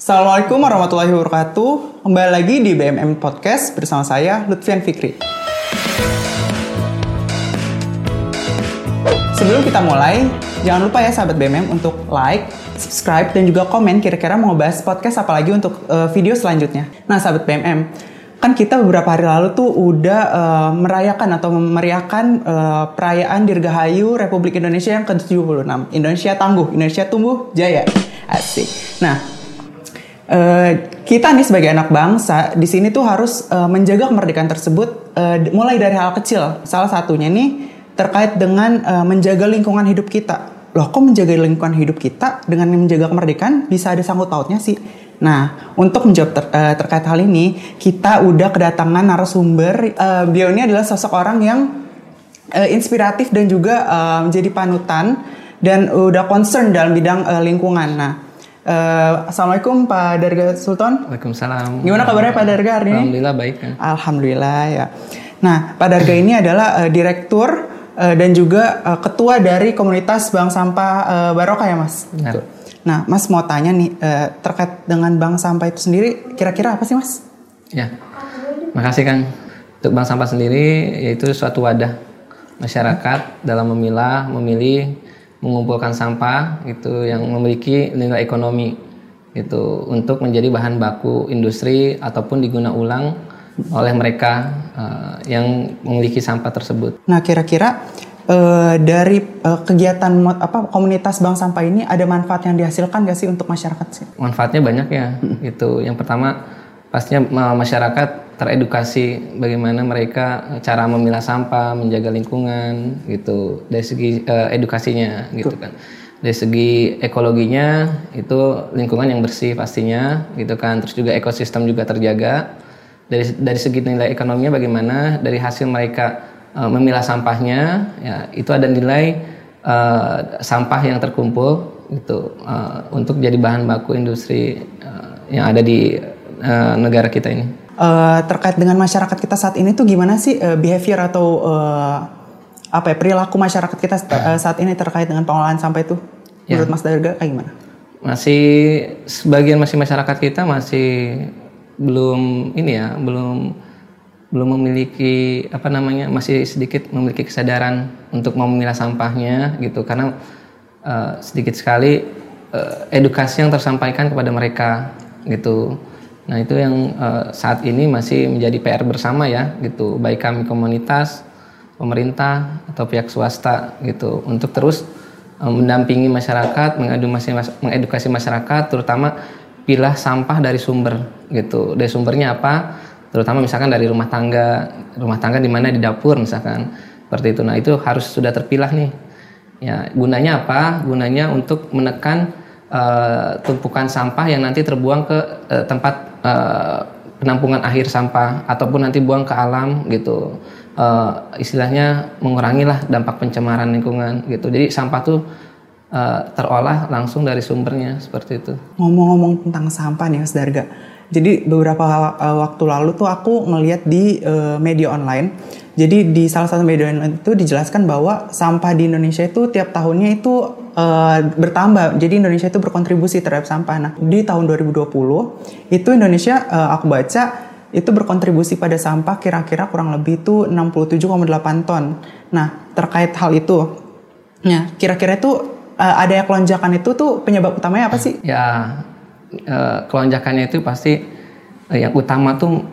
Assalamualaikum warahmatullahi wabarakatuh. Kembali lagi di BMM Podcast bersama saya Lutfian Fikri. Sebelum kita mulai, jangan lupa ya sahabat BMM untuk like, subscribe, dan juga komen kira-kira mau bahas podcast apa lagi untuk uh, video selanjutnya. Nah sahabat BMM, kan kita beberapa hari lalu tuh udah uh, merayakan atau memeriahkan uh, perayaan Dirgahayu Republik Indonesia yang ke-76. Indonesia tangguh, Indonesia tumbuh jaya. Asik. Nah, uh, kita nih sebagai anak bangsa di sini tuh harus uh, menjaga kemerdekaan tersebut uh, mulai dari hal kecil. Salah satunya nih terkait dengan uh, menjaga lingkungan hidup kita. Loh, kok menjaga lingkungan hidup kita dengan menjaga kemerdekaan bisa ada sangkut pautnya sih? Nah, untuk menjawab ter, uh, terkait hal ini, kita udah kedatangan narasumber. Uh, beliau ini adalah sosok orang yang uh, inspiratif dan juga uh, menjadi panutan dan udah concern dalam bidang uh, lingkungan. Nah, uh, assalamualaikum Pak Darga Sultan. Waalaikumsalam. Gimana kabarnya Pak Darga hari ini? Alhamdulillah baik. Kan? Alhamdulillah ya. Nah, Pak Darga ini adalah uh, direktur uh, dan juga uh, ketua dari komunitas Bank Sampah uh, Barokah ya Mas. Benar. Nah, Mas mau tanya nih uh, terkait dengan bank sampah itu sendiri, kira-kira apa sih Mas? Ya, makasih Kang. Untuk bank sampah sendiri yaitu suatu wadah masyarakat dalam memilah, memilih, mengumpulkan sampah itu yang memiliki nilai ekonomi itu untuk menjadi bahan baku industri ataupun diguna ulang oleh mereka uh, yang memiliki sampah tersebut. Nah, kira-kira uh, dari uh, kegiatan apa komunitas bank sampah ini ada manfaat yang dihasilkan gak sih untuk masyarakat sih? Manfaatnya banyak ya. Hmm. Itu yang pertama pastinya masyarakat teredukasi bagaimana mereka cara memilah sampah, menjaga lingkungan gitu. Dari segi uh, edukasinya gitu kan. Dari segi ekologinya itu lingkungan yang bersih pastinya gitu kan. Terus juga ekosistem juga terjaga. Dari dari segi nilai ekonominya bagaimana dari hasil mereka uh, memilah sampahnya ya itu ada nilai uh, sampah yang terkumpul itu uh, untuk jadi bahan baku industri uh, yang ada di uh, negara kita ini. Uh, terkait dengan masyarakat kita saat ini tuh gimana sih uh, behavior atau uh, apa ya perilaku masyarakat kita uh, saat ini terkait dengan pengolahan sampah itu ya. menurut Mas Darga kayak gimana? Masih sebagian masih masyarakat kita masih belum ini ya belum belum memiliki apa namanya masih sedikit memiliki kesadaran untuk memilah sampahnya gitu karena uh, sedikit sekali uh, edukasi yang tersampaikan kepada mereka gitu nah itu yang uh, saat ini masih menjadi PR bersama ya gitu baik kami komunitas pemerintah atau pihak swasta gitu untuk terus uh, mendampingi masyarakat mengedukasi masyarakat terutama pilah sampah dari sumber gitu. Dari sumbernya apa? Terutama misalkan dari rumah tangga, rumah tangga di mana di dapur misalkan seperti itu. Nah itu harus sudah terpilah nih. Ya gunanya apa? Gunanya untuk menekan uh, tumpukan sampah yang nanti terbuang ke uh, tempat uh, penampungan akhir sampah ataupun nanti buang ke alam gitu. Uh, istilahnya mengurangilah dampak pencemaran lingkungan gitu. Jadi sampah tuh uh, terolah langsung dari sumbernya seperti itu. Ngomong-ngomong tentang sampah nih Mas Darga. Jadi beberapa uh, waktu lalu tuh aku ngeliat di uh, media online. Jadi di salah satu media online itu dijelaskan bahwa sampah di Indonesia itu tiap tahunnya itu uh, bertambah. Jadi Indonesia itu berkontribusi terhadap sampah. Nah, di tahun 2020 itu Indonesia uh, aku baca itu berkontribusi pada sampah kira-kira kurang lebih itu 67,8 ton. Nah, terkait hal itu, ya kira-kira itu uh, ada kelonjakan itu tuh penyebab utamanya apa sih? Ya uh, kelonjakannya itu pasti uh, yang utama tuh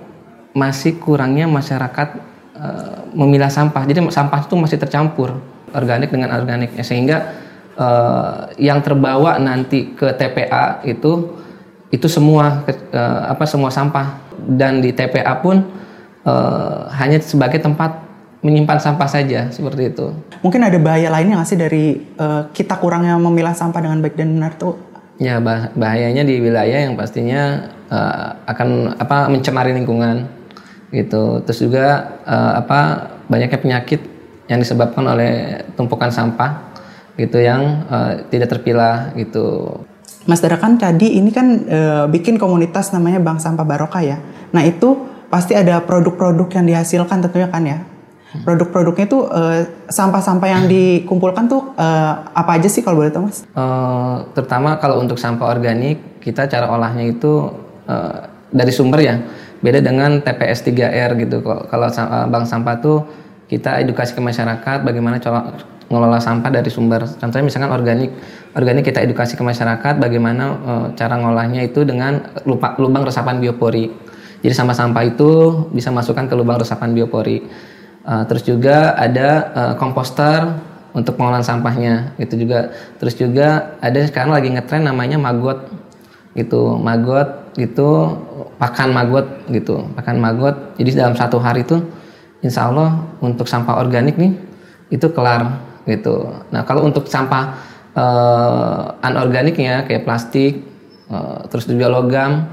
masih kurangnya masyarakat uh, memilah sampah. Jadi sampah itu masih tercampur organik dengan organik sehingga yang terbawa nanti ke TPA itu itu semua apa semua sampah dan di TPA pun hanya sebagai tempat menyimpan sampah saja seperti itu. Mungkin ada bahaya lainnya nggak sih dari uh, kita kurangnya memilah sampah dengan baik dan benar tuh? Ya bah bahayanya di wilayah yang pastinya uh, akan apa mencemari lingkungan gitu. Terus juga uh, apa banyaknya penyakit yang disebabkan oleh tumpukan sampah gitu yang uh, tidak terpilah gitu. Mas Dara kan tadi ini kan uh, bikin komunitas namanya Bank Sampah Barokah ya. Nah itu pasti ada produk-produk yang dihasilkan tentunya kan ya Produk-produknya tuh uh, sampah-sampah yang dikumpulkan tuh uh, apa aja sih kalau boleh tahu mas? Uh, terutama kalau untuk sampah organik kita cara olahnya itu uh, dari sumber ya beda dengan TPS 3R gitu. Kalau bank sampah tuh kita edukasi ke masyarakat bagaimana cara ngelola sampah dari sumber. Contohnya misalkan organik, organik kita edukasi ke masyarakat bagaimana uh, cara ngolahnya itu dengan lupa, lubang resapan biopori. Jadi sampah-sampah itu bisa masukkan ke lubang resapan biopori. Uh, terus juga ada uh, komposter untuk pengolahan sampahnya itu juga. Terus juga ada sekarang lagi ngetren namanya magot gitu, magot gitu, pakan magot gitu, pakan magot. Jadi dalam satu hari itu, insya Allah untuk sampah organik nih itu kelar gitu. Nah kalau untuk sampah uh, anorganiknya kayak plastik, uh, terus juga logam,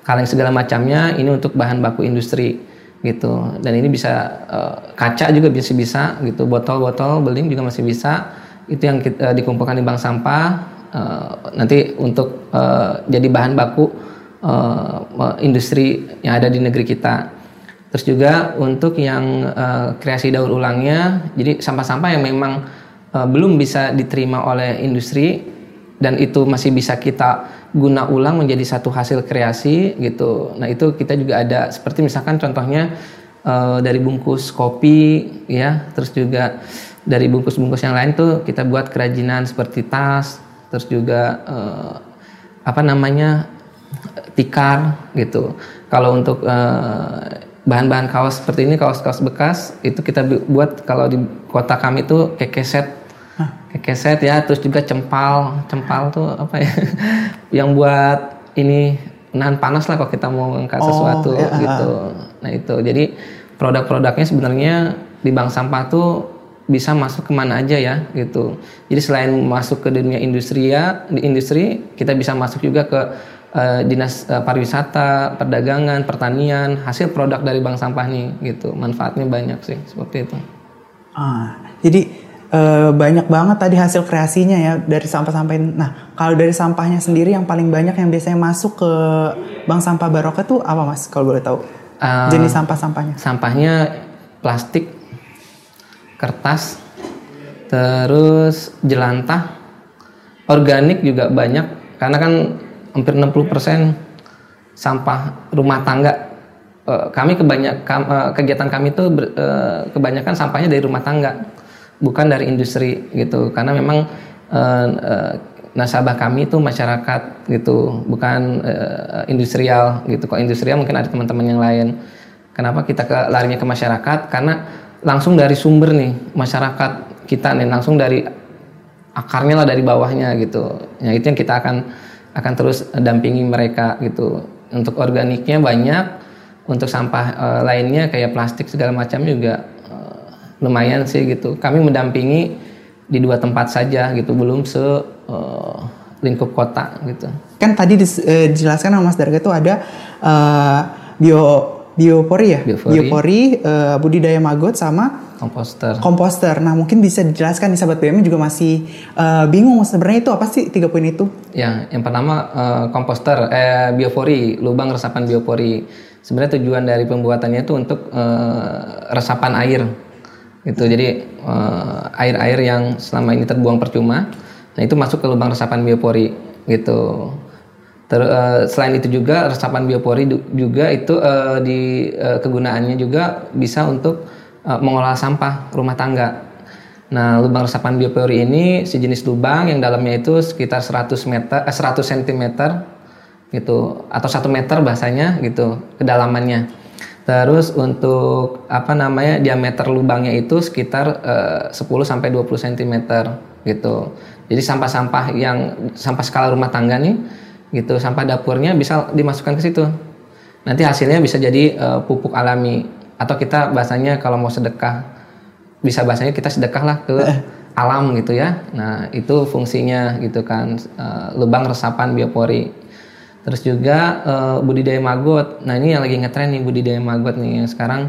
kaleng segala macamnya ini untuk bahan baku industri gitu. Dan ini bisa uh, kaca juga bisa bisa gitu, botol-botol beling juga masih bisa. Itu yang kita, uh, dikumpulkan di bank sampah uh, nanti untuk uh, jadi bahan baku uh, industri yang ada di negeri kita. Terus juga untuk yang uh, kreasi daur ulangnya, jadi sampah-sampah yang memang uh, belum bisa diterima oleh industri dan itu masih bisa kita guna ulang menjadi satu hasil kreasi gitu. Nah itu kita juga ada seperti misalkan contohnya uh, dari bungkus kopi ya, terus juga dari bungkus-bungkus yang lain tuh kita buat kerajinan seperti tas, terus juga uh, apa namanya tikar gitu. Kalau untuk uh, bahan-bahan kaos seperti ini kaos-kaos bekas itu kita buat kalau di kota kami itu kekeset kekeset ya terus juga cempal cempal tuh apa ya yang buat ini nahan panas lah kalau kita mau ngangkat oh, sesuatu ya. gitu nah itu jadi produk-produknya sebenarnya di bank sampah tuh bisa masuk ke mana aja ya gitu jadi selain masuk ke dunia industri ya di industri kita bisa masuk juga ke uh, dinas uh, pariwisata, perdagangan, pertanian, hasil produk dari bank sampah nih gitu. Manfaatnya banyak sih seperti itu. Ah, jadi uh, banyak banget tadi hasil kreasinya ya dari sampah-sampah ini. Nah, kalau dari sampahnya sendiri yang paling banyak yang biasanya masuk ke bank sampah Baroka tuh apa Mas kalau boleh tahu? Uh, Jenis sampah-sampahnya. Sampahnya plastik, kertas, terus jelantah, organik juga banyak karena kan hampir 60% sampah rumah tangga uh, kami kebanyak kegiatan kami itu kebanyakan sampahnya dari rumah tangga bukan dari industri gitu. Karena memang uh, uh, nasabah kami itu masyarakat gitu bukan uh, industrial gitu. Kok industrial mungkin ada teman-teman yang lain. Kenapa kita ke larinya ke masyarakat? Karena langsung dari sumber nih masyarakat kita nih langsung dari akarnya lah dari bawahnya gitu. Ya itu yang kita akan akan terus dampingi mereka gitu. Untuk organiknya banyak, untuk sampah e, lainnya kayak plastik segala macam juga lumayan sih gitu. Kami mendampingi di dua tempat saja gitu, belum se e, lingkup kota gitu. Kan tadi dijelaskan sama Mas Darga itu ada e, bio biopori ya, biopori, biopori uh, budidaya maggot sama komposter. Komposter. Nah mungkin bisa dijelaskan nih sahabat BM juga masih uh, bingung sebenarnya itu apa sih tiga poin itu? Ya, yang pertama uh, komposter, eh, biopori, lubang resapan biopori. Sebenarnya tujuan dari pembuatannya itu untuk uh, resapan air, gitu. Jadi air-air uh, yang selama ini terbuang percuma, nah itu masuk ke lubang resapan biopori, gitu. Ter, uh, selain itu juga resapan biopori juga itu uh, di uh, kegunaannya juga bisa untuk uh, mengolah sampah rumah tangga. Nah, lubang resapan biopori ini sejenis lubang yang dalamnya itu sekitar 100 meter, eh, 100 cm gitu atau 1 meter bahasanya gitu kedalamannya. Terus untuk apa namanya diameter lubangnya itu sekitar uh, 10 sampai 20 cm gitu. Jadi sampah-sampah yang sampah skala rumah tangga nih gitu sampah dapurnya bisa dimasukkan ke situ. Nanti hasilnya bisa jadi uh, pupuk alami. Atau kita bahasanya kalau mau sedekah bisa bahasanya kita sedekah lah ke alam gitu ya. Nah itu fungsinya gitu kan uh, lubang resapan biopori terus juga uh, budidaya maggot. Nah ini yang lagi ngetren nih budidaya maggot nih. Yang sekarang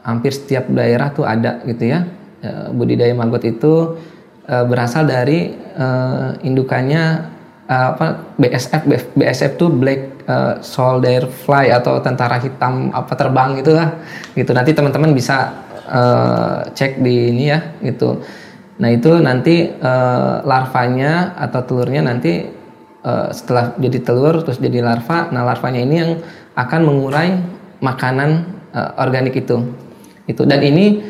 hampir setiap daerah tuh ada gitu ya. Uh, budidaya maggot itu uh, berasal dari uh, indukannya uh, apa BSF BSF tuh Black uh, Soldier Fly atau tentara hitam apa terbang gitu lah. Gitu. Nanti teman-teman bisa uh, cek di ini ya gitu. Nah itu nanti uh, larvanya atau telurnya nanti uh, setelah jadi telur terus jadi larva. Nah larvanya ini yang akan mengurai makanan uh, organik itu. Itu dan ini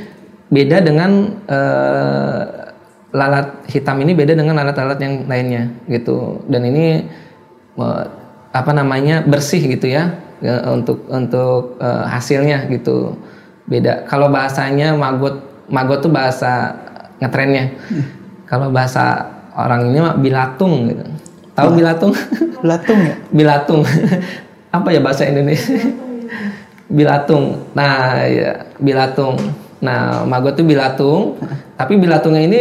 beda dengan uh, lalat hitam ini beda dengan lalat-lalat yang lainnya gitu. Dan ini uh, apa namanya bersih gitu ya, ya untuk untuk uh, hasilnya gitu beda kalau bahasanya magot magot tuh bahasa ngetrennya hmm. kalau bahasa orang ini mah bilatung gitu tahu bilatung? Bilatung ya? Bilatung. Apa ya bahasa Indonesia? Bilatung. Nah ya bilatung. Nah magot tuh bilatung. Tapi bilatungnya ini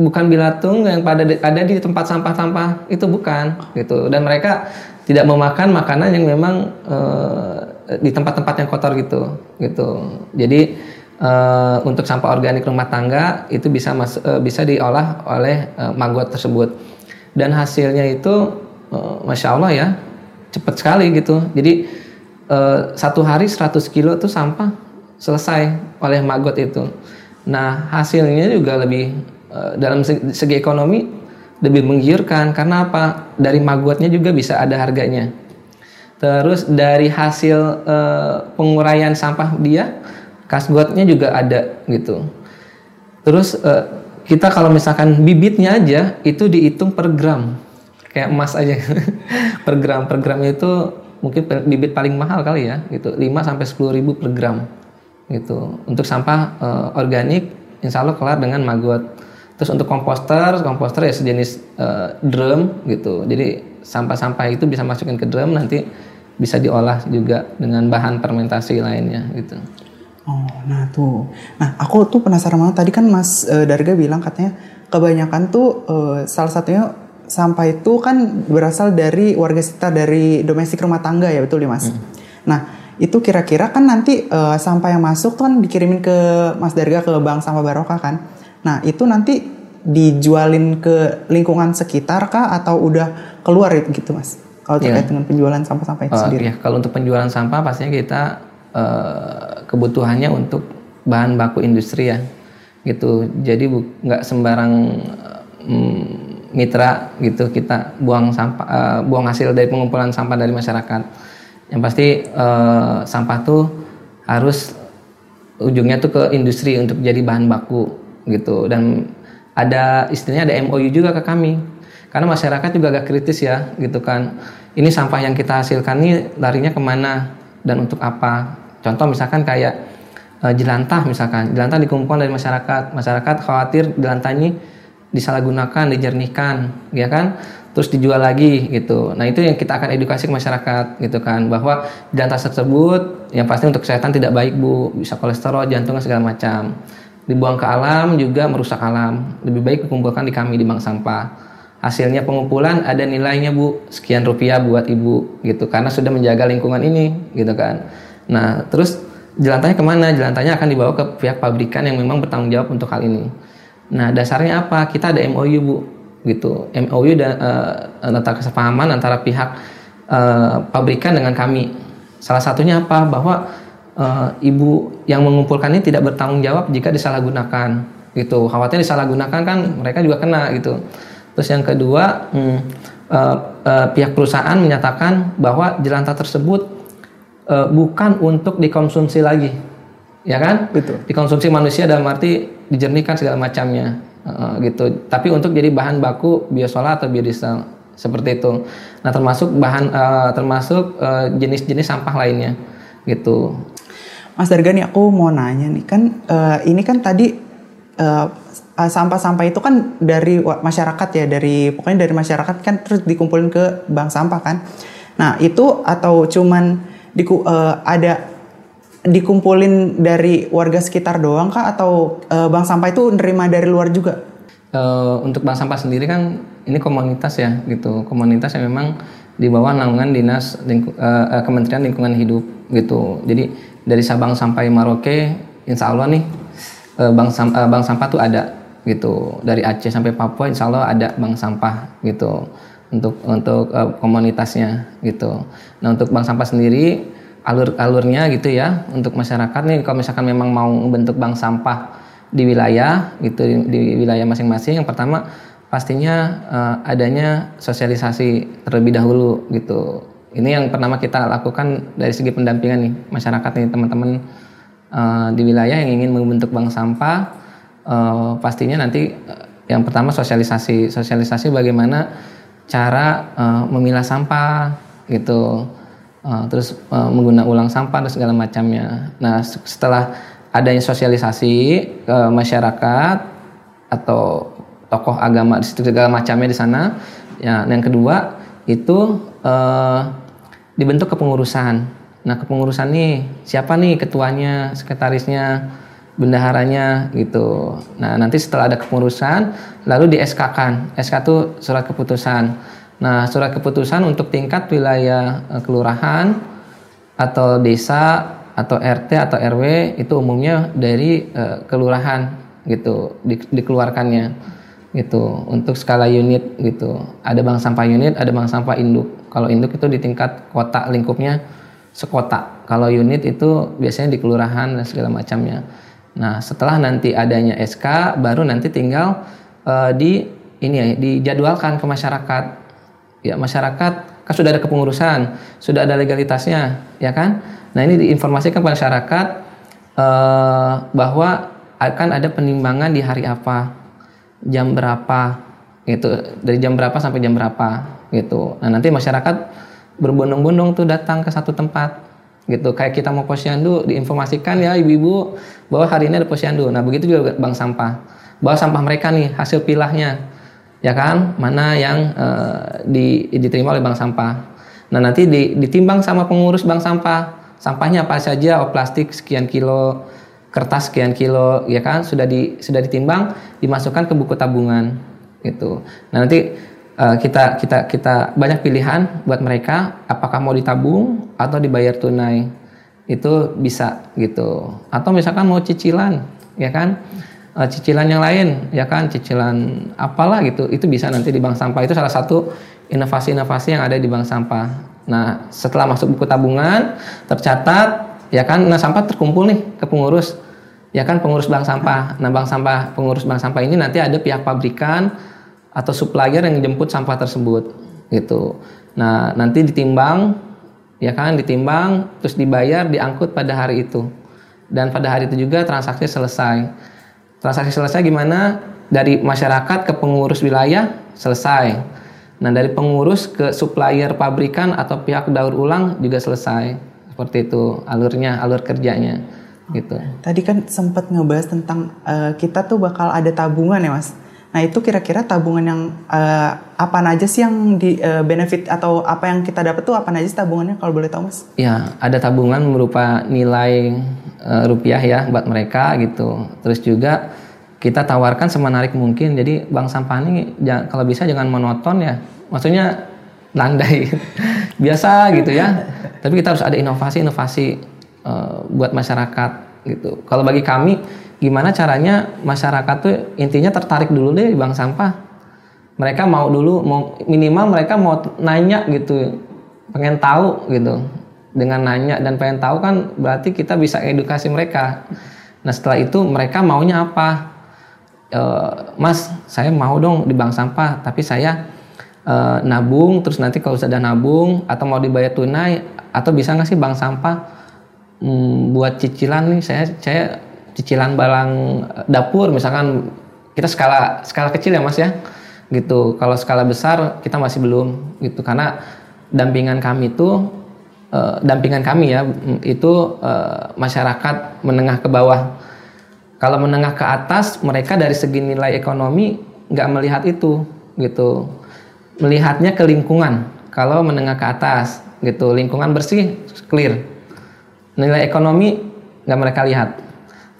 bukan bilatung yang pada ada di tempat sampah-sampah. Itu bukan gitu. Dan mereka tidak memakan makanan yang memang uh, di tempat-tempat yang kotor gitu gitu. Jadi uh, untuk sampah organik rumah tangga itu bisa mas, uh, bisa diolah oleh uh, maggot tersebut dan hasilnya itu uh, masya Allah ya cepat sekali gitu. Jadi uh, satu hari 100 kilo tuh sampah selesai oleh maggot itu. Nah hasilnya juga lebih uh, dalam segi, segi ekonomi lebih menggiurkan. Karena apa? Dari maggotnya juga bisa ada harganya. Terus dari hasil uh, penguraian sampah dia, kasgotnya juga ada gitu. Terus uh, kita kalau misalkan bibitnya aja itu dihitung per gram, kayak emas aja per gram. Per gramnya itu mungkin bibit paling mahal kali ya, gitu. 5 sampai sepuluh ribu per gram, gitu. Untuk sampah uh, organik, insya Allah kelar dengan maggot. Terus untuk komposter, komposter ya sejenis uh, drum gitu. Jadi sampah-sampah itu bisa masukin ke drum nanti bisa diolah juga dengan bahan fermentasi lainnya gitu. Oh, nah tuh. Nah, aku tuh penasaran banget tadi kan Mas uh, Darga bilang katanya kebanyakan tuh uh, salah satunya sampah itu kan berasal dari warga sekitar dari domestik rumah tangga ya betul ya Mas. Hmm. Nah, itu kira-kira kan nanti uh, sampah yang masuk tuh kan dikirimin ke Mas Darga ke Bank Sampah Barokah kan. Nah, itu nanti dijualin ke lingkungan sekitar kah atau udah keluar gitu Mas? kalau terkait yeah. dengan penjualan sampah-sampah itu uh, sendiri? Ya, kalau untuk penjualan sampah pastinya kita uh, kebutuhannya untuk bahan baku industri ya, gitu. Jadi nggak sembarang um, mitra gitu kita buang sampah, uh, buang hasil dari pengumpulan sampah dari masyarakat. Yang pasti uh, sampah tuh harus ujungnya tuh ke industri untuk jadi bahan baku gitu. Dan ada istilahnya ada MOU juga ke kami. Karena masyarakat juga agak kritis ya gitu kan. Ini sampah yang kita hasilkan ini larinya ke mana? Dan untuk apa contoh misalkan kayak e, jelantah misalkan. Jelantah dikumpulkan dari masyarakat. Masyarakat khawatir jelantah ini disalahgunakan dijernihkan ya kan? Terus dijual lagi gitu. Nah itu yang kita akan edukasi ke masyarakat gitu kan? Bahwa jelantah tersebut yang pasti untuk kesehatan tidak baik bu. Bisa kolesterol jantung segala macam. Dibuang ke alam juga merusak alam. Lebih baik dikumpulkan di kami di bank sampah. Hasilnya pengumpulan ada nilainya bu. Sekian rupiah buat ibu gitu. Karena sudah menjaga lingkungan ini gitu kan nah terus jelantahnya ke mana? Jelantahnya akan dibawa ke pihak pabrikan yang memang bertanggung jawab untuk hal ini. Nah dasarnya apa? Kita ada MOU bu gitu. MOU dan uh, antara kesepahaman antara pihak uh, pabrikan dengan kami. Salah satunya apa? Bahwa uh, ibu yang mengumpulkan ini tidak bertanggung jawab jika disalahgunakan gitu. Khawatir disalahgunakan kan mereka juga kena gitu. Terus yang kedua, hmm, uh, uh, pihak perusahaan menyatakan bahwa jelantah tersebut uh, bukan untuk dikonsumsi lagi, ya kan? Betul. Dikonsumsi manusia dalam arti dijernihkan segala macamnya, uh, gitu. Tapi untuk jadi bahan baku biosolar atau biodiesel seperti itu. Nah termasuk bahan, uh, termasuk jenis-jenis uh, sampah lainnya, gitu. Mas Darga nih aku mau nanya nih kan uh, ini kan tadi uh, sampah sampah-sampah itu kan dari masyarakat ya dari pokoknya dari masyarakat kan terus dikumpulin ke bank sampah kan nah itu atau cuman diku, uh, ada dikumpulin dari warga sekitar doang kah? Atau uh, bank sampah itu nerima dari luar juga? Uh, untuk bank sampah sendiri kan ini komunitas ya gitu. Komunitas yang memang di bawah naungan dinas lingku, uh, Kementerian Lingkungan Hidup gitu. Jadi dari Sabang sampai Maroke Insya Allah nih bank, bank sampah tuh ada gitu. Dari Aceh sampai Papua insya Allah ada bank sampah gitu untuk untuk uh, komunitasnya gitu. Nah untuk bank sampah sendiri alur-alurnya gitu ya untuk masyarakat nih kalau misalkan memang mau membentuk bank sampah di wilayah gitu di, di wilayah masing-masing yang pertama pastinya uh, adanya sosialisasi terlebih dahulu gitu. Ini yang pertama kita lakukan dari segi pendampingan nih masyarakat nih teman-teman uh, di wilayah yang ingin membentuk bank sampah uh, pastinya nanti yang pertama sosialisasi. Sosialisasi bagaimana cara uh, memilah sampah gitu uh, terus uh, menggunakan ulang sampah dan segala macamnya nah setelah adanya sosialisasi ke masyarakat atau tokoh agama segala macamnya di sana. Ya, yang kedua itu eh, dibentuk kepengurusan. Nah, kepengurusan nih siapa nih ketuanya, sekretarisnya, bendaharanya gitu. Nah, nanti setelah ada kepengurusan lalu di SK-kan. SK itu surat keputusan. Nah, surat keputusan untuk tingkat wilayah eh, kelurahan atau desa atau RT atau RW itu umumnya dari uh, kelurahan gitu di, dikeluarkannya gitu untuk skala unit gitu ada bank sampah unit ada bank sampah induk kalau induk itu di tingkat kota lingkupnya sekota kalau unit itu biasanya di kelurahan dan segala macamnya nah setelah nanti adanya SK baru nanti tinggal uh, di ini ya dijadwalkan ke masyarakat. Ya masyarakat kan sudah ada kepengurusan sudah ada legalitasnya ya kan? Nah ini diinformasikan pada masyarakat uh, bahwa akan ada penimbangan di hari apa jam berapa gitu. Dari jam berapa sampai jam berapa gitu. Nah nanti masyarakat berbondong-bondong tuh datang ke satu tempat gitu. Kayak kita mau posyandu diinformasikan ya ibu-ibu bahwa hari ini ada posyandu. Nah begitu juga bank sampah. Bahwa sampah mereka nih hasil pilahnya. Ya kan? Mana yang uh, di, diterima oleh bank sampah. Nah nanti di, ditimbang sama pengurus bank sampah. Sampahnya apa saja? Oh plastik sekian kilo kertas sekian kilo ya kan? Sudah di sudah ditimbang dimasukkan ke buku tabungan. Gitu. Nah nanti uh, kita kita kita banyak pilihan buat mereka. Apakah mau ditabung atau dibayar tunai itu bisa gitu. Atau misalkan mau cicilan ya kan? Uh, cicilan yang lain ya kan? Cicilan apalah gitu. Itu bisa nanti di bank sampah. Itu salah satu inovasi-inovasi yang ada di bank sampah. Nah setelah masuk buku tabungan tercatat ya kan? Nah sampah terkumpul nih ke pengurus ya kan? Pengurus bank sampah. Nah bank sampah pengurus bank sampah ini nanti ada pihak pabrikan atau supplier yang jemput sampah tersebut gitu. Nah nanti ditimbang ya kan ditimbang terus dibayar diangkut pada hari itu. Dan pada hari itu juga transaksi selesai. Transaksi selesai gimana? Dari masyarakat ke pengurus wilayah selesai. Nah dari pengurus ke supplier pabrikan atau pihak daur ulang juga selesai. Seperti itu alurnya alur kerjanya. Gitu. Tadi kan sempat ngebahas tentang uh, kita tuh bakal ada tabungan ya mas nah itu kira-kira tabungan yang uh, apa aja sih yang di uh, benefit atau apa yang kita dapat tuh apa aja sih tabungannya kalau boleh tahu mas? Ya ada tabungan berupa nilai uh, rupiah ya buat mereka gitu. Terus juga kita tawarkan semenarik mungkin. Jadi bank sampah ini kalau bisa jangan monoton ya. Maksudnya landai. Biasa gitu ya. Tapi kita harus ada inovasi-inovasi uh, buat masyarakat gitu. Kalau bagi kami gimana caranya masyarakat tuh intinya tertarik dulu deh di bank sampah. Mereka mau dulu mau minimal mereka mau nanya gitu pengen tahu gitu. Dengan nanya dan pengen tahu kan berarti kita bisa edukasi mereka. Nah setelah itu mereka maunya apa? E, mas saya mau dong di bank sampah tapi saya uh, nabung terus nanti kalau sudah nabung atau mau dibayar tunai atau bisa nggak sih bank sampah hmm, buat cicilan nih? Saya saya cicilan barang eh, dapur misalkan kita skala skala kecil ya mas ya gitu kalau skala besar kita masih belum gitu karena dampingan kami itu uh, dampingan kami ya mm, itu uh, masyarakat menengah ke bawah kalau menengah ke atas mereka dari segi nilai ekonomi nggak melihat itu gitu melihatnya ke lingkungan. Kalau menengah ke atas, gitu, lingkungan bersih, clear. Nilai ekonomi nggak mereka lihat.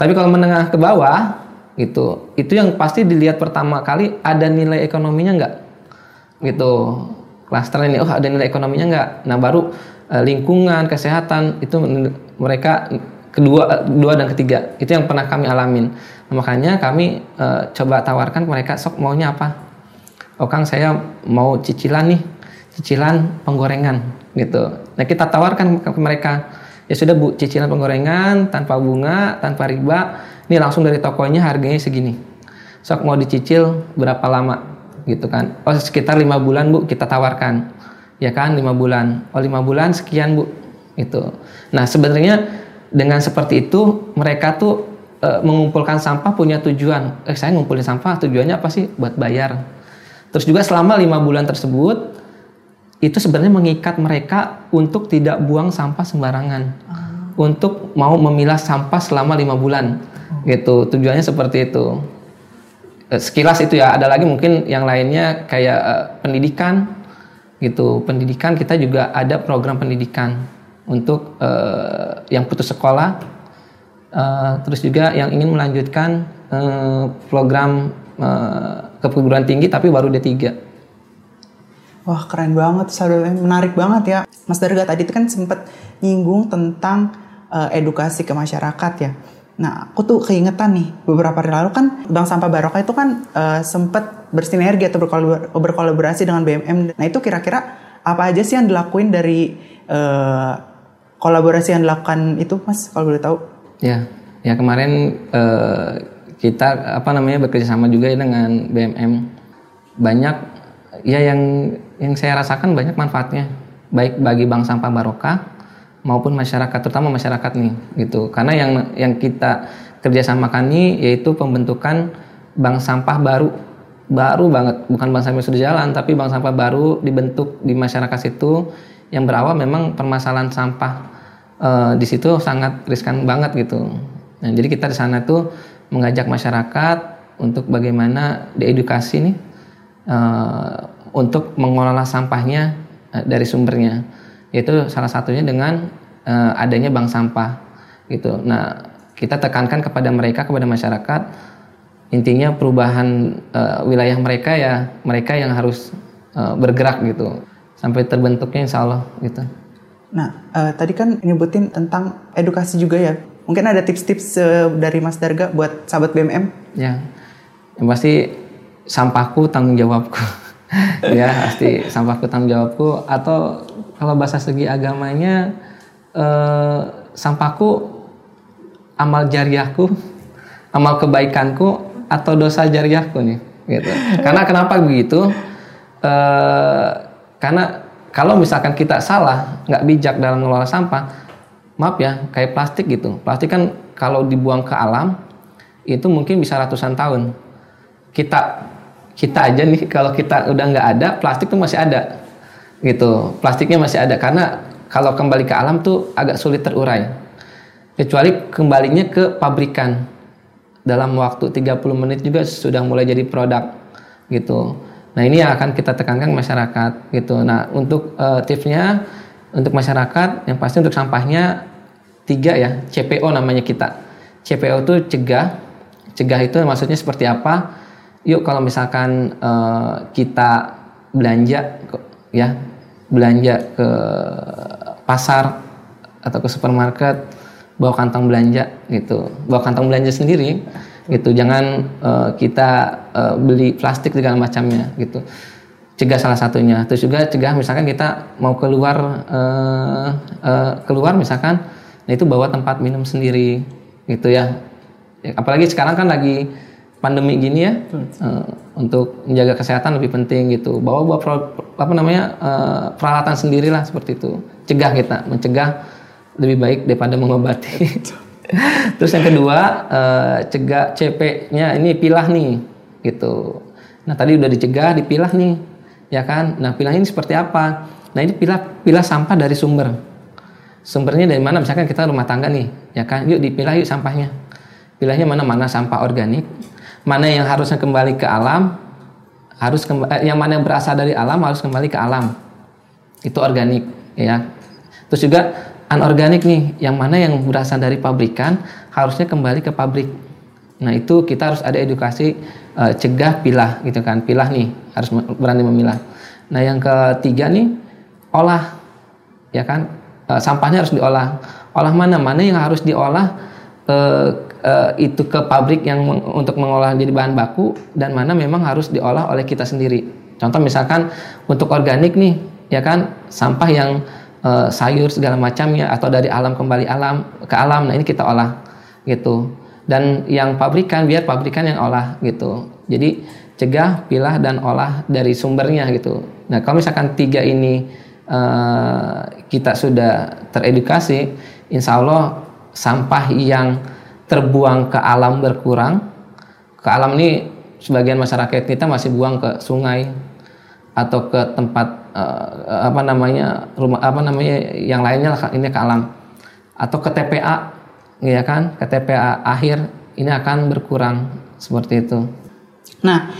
Tapi kalau menengah ke bawah, gitu, itu yang pasti dilihat pertama kali ada nilai ekonominya nggak, gitu. Klaster ini, oh ada nilai ekonominya nggak. Nah baru eh, lingkungan, kesehatan itu mereka kedua, dua dan ketiga itu yang pernah kami alamin. Nah, makanya kami uh, coba tawarkan mereka sok maunya apa oh Kang saya mau cicilan nih, cicilan penggorengan gitu. Nah kita tawarkan ke mereka, ya sudah bu cicilan penggorengan tanpa bunga tanpa riba. Ini langsung dari tokonya harganya segini. Sok mau dicicil berapa lama? Gitu kan. Oh sekitar lima bulan bu kita tawarkan. Ya kan lima bulan. Oh lima bulan sekian bu. Itu nah sebenarnya dengan seperti itu mereka tuh e, mengumpulkan sampah punya tujuan. Eh saya ngumpulin sampah tujuannya apa sih? Buat bayar. Terus juga selama lima bulan tersebut itu sebenarnya mengikat mereka untuk tidak buang sampah sembarangan, uh. untuk mau memilah sampah selama lima bulan, uh. gitu. Tujuannya seperti itu. Eh, sekilas itu ya. Ada lagi mungkin yang lainnya kayak uh, pendidikan, gitu. Pendidikan kita juga ada program pendidikan untuk uh, yang putus sekolah, uh, terus juga yang ingin melanjutkan uh, program uh, ke perguruan tinggi tapi baru D3 Wah keren banget, saudara menarik banget ya. Mas Darga tadi itu kan sempat nyinggung tentang uh, edukasi ke masyarakat ya. Nah, aku tuh keingetan nih beberapa hari lalu kan Bank Sampah Barokah itu kan uh, sempat bersinergi atau berkolaborasi dengan BMM. Nah, itu kira-kira apa aja sih yang dilakuin dari uh, kolaborasi yang dilakukan itu, Mas? Kalau boleh tahu? Ya, ya kemarin uh, kita apa namanya bekerja sama juga ya dengan BMM. Banyak ya yang yang saya rasakan banyak manfaatnya. Baik bagi bank sampah barokah maupun masyarakat terutama masyarakat nih gitu. Karena yang yang kita kerjasamakan ini yaitu pembentukan bank sampah baru. Baru banget. Bukan bank sampah sudah jalan tapi bank sampah baru dibentuk di masyarakat situ. Yang berawal memang permasalahan sampah e, di situ sangat riskan banget gitu. Nah jadi kita di sana tuh mengajak masyarakat untuk bagaimana diedukasi nih e, untuk mengelola sampahnya uh, dari sumbernya. Yaitu salah satunya dengan uh, adanya bank sampah gitu. Nah kita tekankan kepada mereka kepada masyarakat intinya perubahan uh, wilayah mereka ya mereka yang harus uh, bergerak gitu. Sampai terbentuknya insya Allah gitu. Nah uh, tadi kan nyebutin tentang edukasi juga ya. Mungkin ada tips-tips uh, dari Mas Darga buat sahabat BMM ya yang pasti sampahku tanggung jawabku ya pasti sampahku tanggung jawabku. Atau kalau bahasa segi agamanya eh, sampahku amal jariahku amal kebaikanku atau dosa jariahku nih gitu. Karena kenapa begitu? Eh, karena kalau misalkan kita salah nggak bijak dalam mengelola sampah maaf ya kayak plastik gitu. Plastik kan kalau dibuang ke alam itu mungkin bisa ratusan tahun. Kita kita aja nih kalau kita udah nggak ada plastik tuh masih ada. Gitu. Plastiknya masih ada karena kalau kembali ke alam tuh agak sulit terurai. Kecuali kembalinya ke pabrikan. Dalam waktu 30 menit juga sudah mulai jadi produk gitu. Nah ini yang akan kita tekankan masyarakat gitu. Nah untuk uh, tipsnya untuk masyarakat yang pasti untuk sampahnya tiga ya CPO namanya kita. CPO itu cegah. Cegah itu maksudnya seperti apa yuk kalau misalkan uh, kita belanja ya belanja ke pasar atau ke supermarket bawa kantong belanja gitu. Bawa kantong belanja sendiri gitu. Jangan uh, kita uh, beli plastik segala macamnya gitu. Cegah salah satunya. Terus juga cegah misalkan kita mau keluar uh, uh, keluar misalkan nah itu bawa tempat minum sendiri gitu ya. Apalagi sekarang kan lagi pandemi gini ya uh, untuk menjaga kesehatan lebih penting gitu. Bawa bawa apa namanya uh, peralatan sendirilah seperti itu. Cegah kita mencegah lebih baik daripada mengobati. Terus yang kedua uh, cegah CP-nya ini pilah nih gitu. Nah tadi udah dicegah dipilah nih ya kan? Nah pilah ini seperti apa? Nah ini pilah pilah sampah dari sumber. Sumbernya dari mana? Misalkan kita rumah tangga nih ya kan? Yuk dipilah yuk sampahnya. Pilahnya mana? Mana sampah organik mana yang harusnya kembali ke alam harus kembali, eh, yang mana yang berasal dari alam harus kembali ke alam. Itu organik ya. Terus juga anorganik nih yang mana yang berasal dari pabrikan harusnya kembali ke pabrik. Nah itu kita harus ada edukasi uh, cegah pilah gitu kan pilah nih harus berani memilah. Nah yang ketiga nih olah ya kan? Uh, sampahnya harus diolah. Olah mana? Mana yang harus diolah uh, uh, itu ke pabrik yang untuk mengolah jadi bahan baku dan mana memang harus diolah oleh kita sendiri. Contoh misalkan untuk organik nih, ya kan sampah yang uh, sayur segala macamnya atau dari alam kembali alam ke alam. Nah, ini kita olah gitu. Dan yang pabrikan biar pabrikan yang olah gitu. Jadi cegah, pilah dan olah dari sumbernya gitu. Nah, kalau misalkan tiga ini uh, kita sudah teredukasi, insya Allah sampah yang terbuang ke alam berkurang. Ke alam ini sebagian masyarakat kita masih buang ke sungai atau ke tempat uh, apa namanya rumah apa namanya yang lainnya ini ke alam atau ke TPA ya kan ke TPA akhir ini akan berkurang seperti itu. Nah,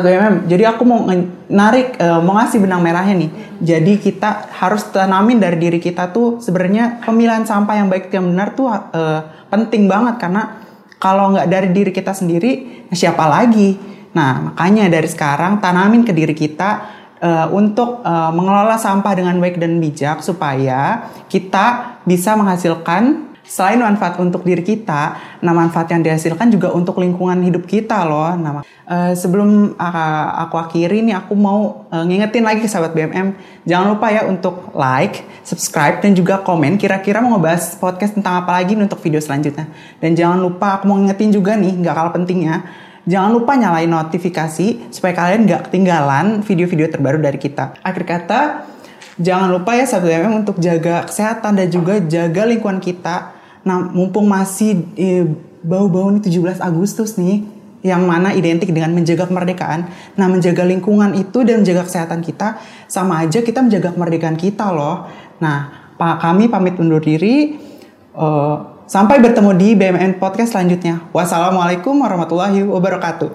satu mm jadi aku mau narik uh, mau ngasih benang merahnya nih. Jadi kita harus tanamin dari diri kita tuh sebenarnya pemilihan sampah yang baik yang benar tuh uh, penting banget. Karena kalau nggak dari diri kita sendiri siapa lagi? Nah makanya dari sekarang tanamin ke diri kita uh, untuk uh, mengelola sampah dengan baik dan bijak supaya kita bisa menghasilkan selain manfaat untuk diri kita, nah manfaat yang dihasilkan juga untuk lingkungan hidup kita loh. Nah, uh, sebelum uh, aku akhiri nih, aku mau uh, ngingetin lagi ke sahabat BMM, jangan lupa ya untuk like, subscribe, dan juga komen. Kira-kira mau ngebahas podcast tentang apa lagi untuk video selanjutnya. Dan jangan lupa aku mau ngingetin juga nih, nggak kalah pentingnya, Jangan lupa nyalain notifikasi supaya kalian nggak ketinggalan video-video terbaru dari kita. Akhir kata, jangan lupa ya sahabat BMM untuk jaga kesehatan dan juga jaga lingkungan kita Nah, mumpung masih eh, bau-bau nih 17 Agustus nih, yang mana identik dengan menjaga kemerdekaan. Nah, menjaga lingkungan itu dan menjaga kesehatan kita sama aja kita menjaga kemerdekaan kita loh. Nah, Pak kami pamit undur diri. Uh, sampai bertemu di BMN Podcast selanjutnya. Wassalamualaikum warahmatullahi wabarakatuh.